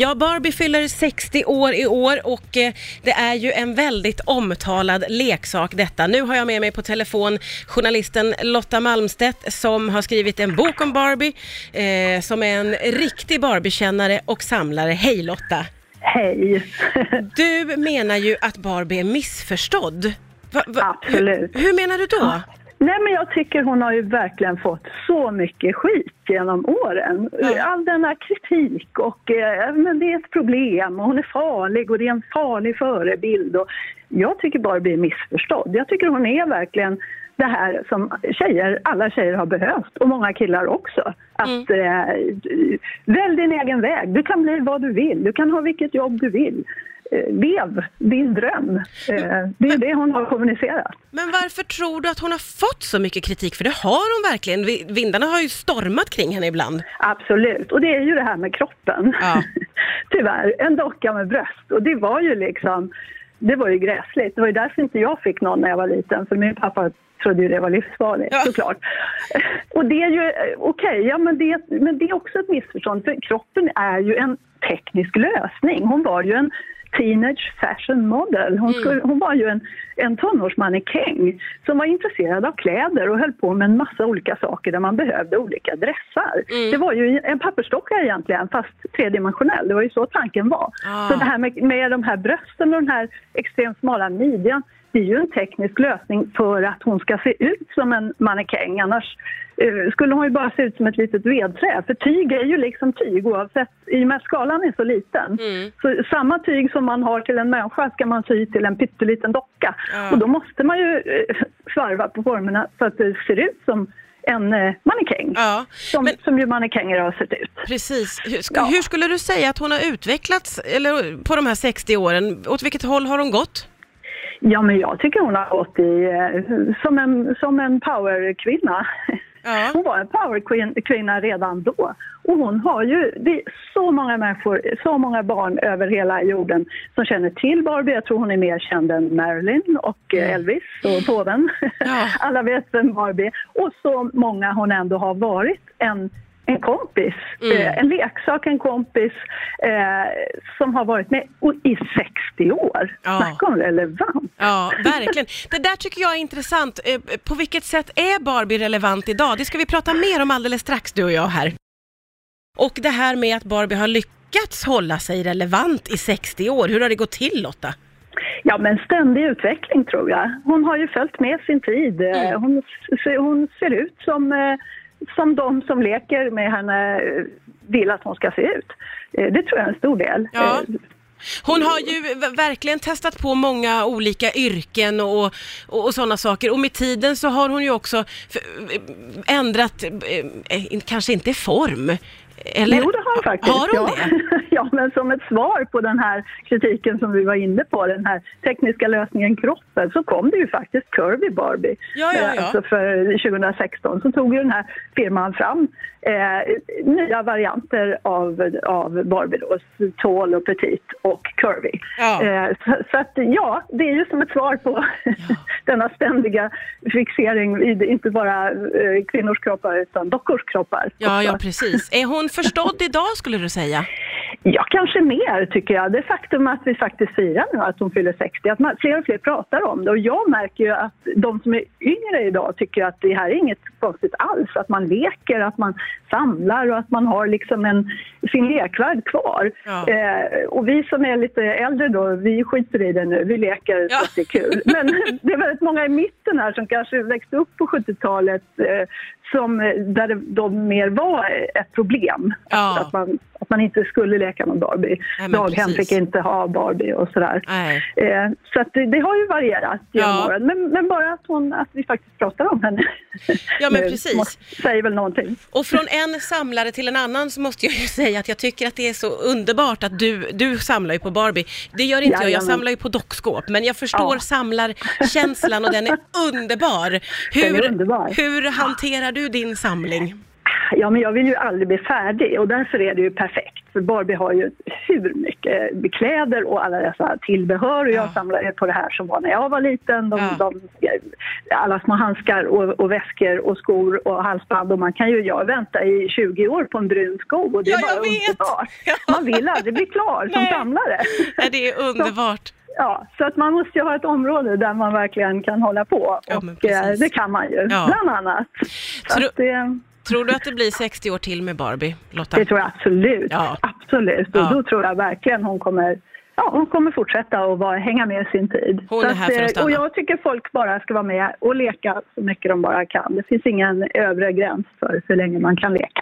Ja, Barbie fyller 60 år i år och eh, det är ju en väldigt omtalad leksak detta. Nu har jag med mig på telefon journalisten Lotta Malmstedt som har skrivit en bok om Barbie, eh, som är en riktig Barbie-kännare och samlare. Hej Lotta! Hej! Du menar ju att Barbie är missförstådd. Va, va, Absolut. Hur, hur menar du då? Nej, men jag tycker hon har ju verkligen fått så mycket skit genom åren. Ja. All denna kritik och eh, men det är ett problem och hon är farlig och det är en farlig förebild. Och jag tycker Barbie är missförstådd. Jag tycker hon är verkligen det här som tjejer, alla tjejer har behövt och många killar också. Att eh, välj din egen väg. Du kan bli vad du vill. Du kan ha vilket jobb du vill. Eh, lev din dröm. Eh, det är det hon har kommunicerat. Men varför tror du att hon har fått så mycket kritik? För det har hon verkligen. Vi- Vindarna har ju stormat kring henne ibland. Absolut, och det är ju det här med kroppen. Ja. Tyvärr, en docka med bröst. Och det var ju liksom, det var ju gräsligt. Det var ju därför inte jag fick någon när jag var liten, för min pappa trodde ju det var livsfarligt Ja. såklart. Och det är ju, eh, okej, ja men det, men det är också ett missförstånd, för kroppen är ju en teknisk lösning. Hon var ju en teenage fashion model. Hon, skulle, hon var ju en, en tonårsmannekäng som var intresserad av kläder och höll på med en massa olika saker där man behövde olika dressar. Det var ju en pappersdocka egentligen, fast tredimensionell. Det var ju så tanken var. Ah. Så det här med, med de här brösten och den här extremt smala midjan, det är ju en teknisk lösning för att hon ska se ut som en mannekäng. Annars eh, skulle hon ju bara se ut som ett litet vedträ. För tyg är ju liksom tyg oavsett, i och med att skalan är så liten. Mm. Så samma tyg som man har till en människa ska man sy till en pytteliten docka. Ja. Och då måste man ju eh, svarva på formerna så att det ser ut som en eh, mannekäng. Ja, Som, men som ju mannekänger har sett ut. precis. Hur, sk- Ja. hur skulle du säga att hon har utvecklats eller, på de här 60 åren? Åt vilket håll har hon gått? Ja, men jag tycker hon har gått i, eh, som en, som en powerkvinna. Ja. Hon var en powerkvinna redan då. Och hon har ju, det är så många människor, så många barn över hela jorden som känner till Barbie. Jag tror hon är mer känd än Marilyn och eh, Elvis och påven. Ja. Alla vet vem Barbie. Och så många hon ändå har varit en en kompis, Mm. eh, en leksak, en kompis eh, som har varit med i 60 år. Ja. Snacka om relevant. Ja, verkligen. Det där tycker jag är intressant. Eh, På vilket sätt är Barbie relevant idag? Det ska vi prata mer om alldeles strax, du och jag här. Och det här med att Barbie har lyckats hålla sig relevant i 60 år. Hur har det gått till Lotta? Ja, men ständig utveckling tror jag. Hon har ju följt med sin tid. Eh, Mm. Hon, se- hon ser ut som, eh, som de som leker med henne eh, vill att hon ska se ut. Eh, Det tror jag är en stor del. Ja. Eh, Hon har ju verkligen testat på många olika yrken och, och, och sådana saker. Och med tiden så har hon ju också ändrat, kanske inte form. Eller? Jo, det har hon faktiskt. Har hon ja. det? ja, men som ett svar på den här kritiken som vi var inne på, den här tekniska lösningen kroppen, så kom det ju faktiskt Curvy Barbie. Ja, ja, Eh, ja. Alltså för 2016 så tog ju den här firman fram eh, nya varianter av, av Barbie då, tall och petit och curvy. Ja. Eh, så, så att ja, det är ju som ett svar på denna ständiga fixering vid inte bara eh, kvinnors kroppar utan dockors kroppar. Ja, också. ja, precis. Är hon förstådd idag skulle du säga? Ja, kanske mer tycker jag. Det faktum att vi faktiskt firar nu att hon fyller 60, att man, fler och fler pratar om det. Och jag märker ju att de som är yngre idag tycker att det här är inget konstigt alls. Att man leker, att man samlar och att man har liksom en, sin lekvärld kvar. Ja. Eh, och vi som är lite äldre då, vi skiter i det nu. Vi leker Ja. så att det är kul. Men det är väldigt många i mitten här som kanske växte upp på 70-talet eh, som, eh, där det, de mer var ett problem. Ja. Att, man, att man inte skulle leka med Barbie. Nej, Daghem precis. fick inte ha Barbie och sådär. Eh, så det, det har ju varierat genom Ja. åren. Men, men bara att, hon, att vi faktiskt pratar om henne Ja, men precis. måste- säger väl någonting. Och från en samlare till en annan så måste jag ju säga att jag tycker att det är så underbart att du, du samlar ju på Barbie. Det gör inte jag, jag Jajamän. samlar ju på dockskåp. Men jag förstår Ja. samlarkänslan och den är underbar. Den är Hur, underbar. hur hanterar du din samling? Ja, men jag vill ju aldrig bli färdig och därför är det ju perfekt. För Barbie har ju hur mycket kläder och alla dessa tillbehör och jag Ja. samlade på det här som var när jag var liten. De, Ja. de, alla små handskar och, och väskor och skor och halsband och man kan ju, jag vänta i 20 år på en brun sko och det är Ja, jag bara underbart. Man vill aldrig bli klar som samlare. Nej, det är underbart. Ja, så att man måste ju ha ett område där man verkligen kan hålla på och eh, det kan man ju, bland annat. Så Tro- att det, Tror du att det blir 60 år till med Barbie, Lotta? det tror jag absolut. Ja. Absolut. Och Ja. då tror jag verkligen hon kommer Ja, hon kommer fortsätta att vara, hänga med sin tid. Hon är här för att eh, stanna. Och jag tycker folk bara ska vara med och leka så mycket de bara kan. Det finns ingen övre gräns för hur länge man kan leka.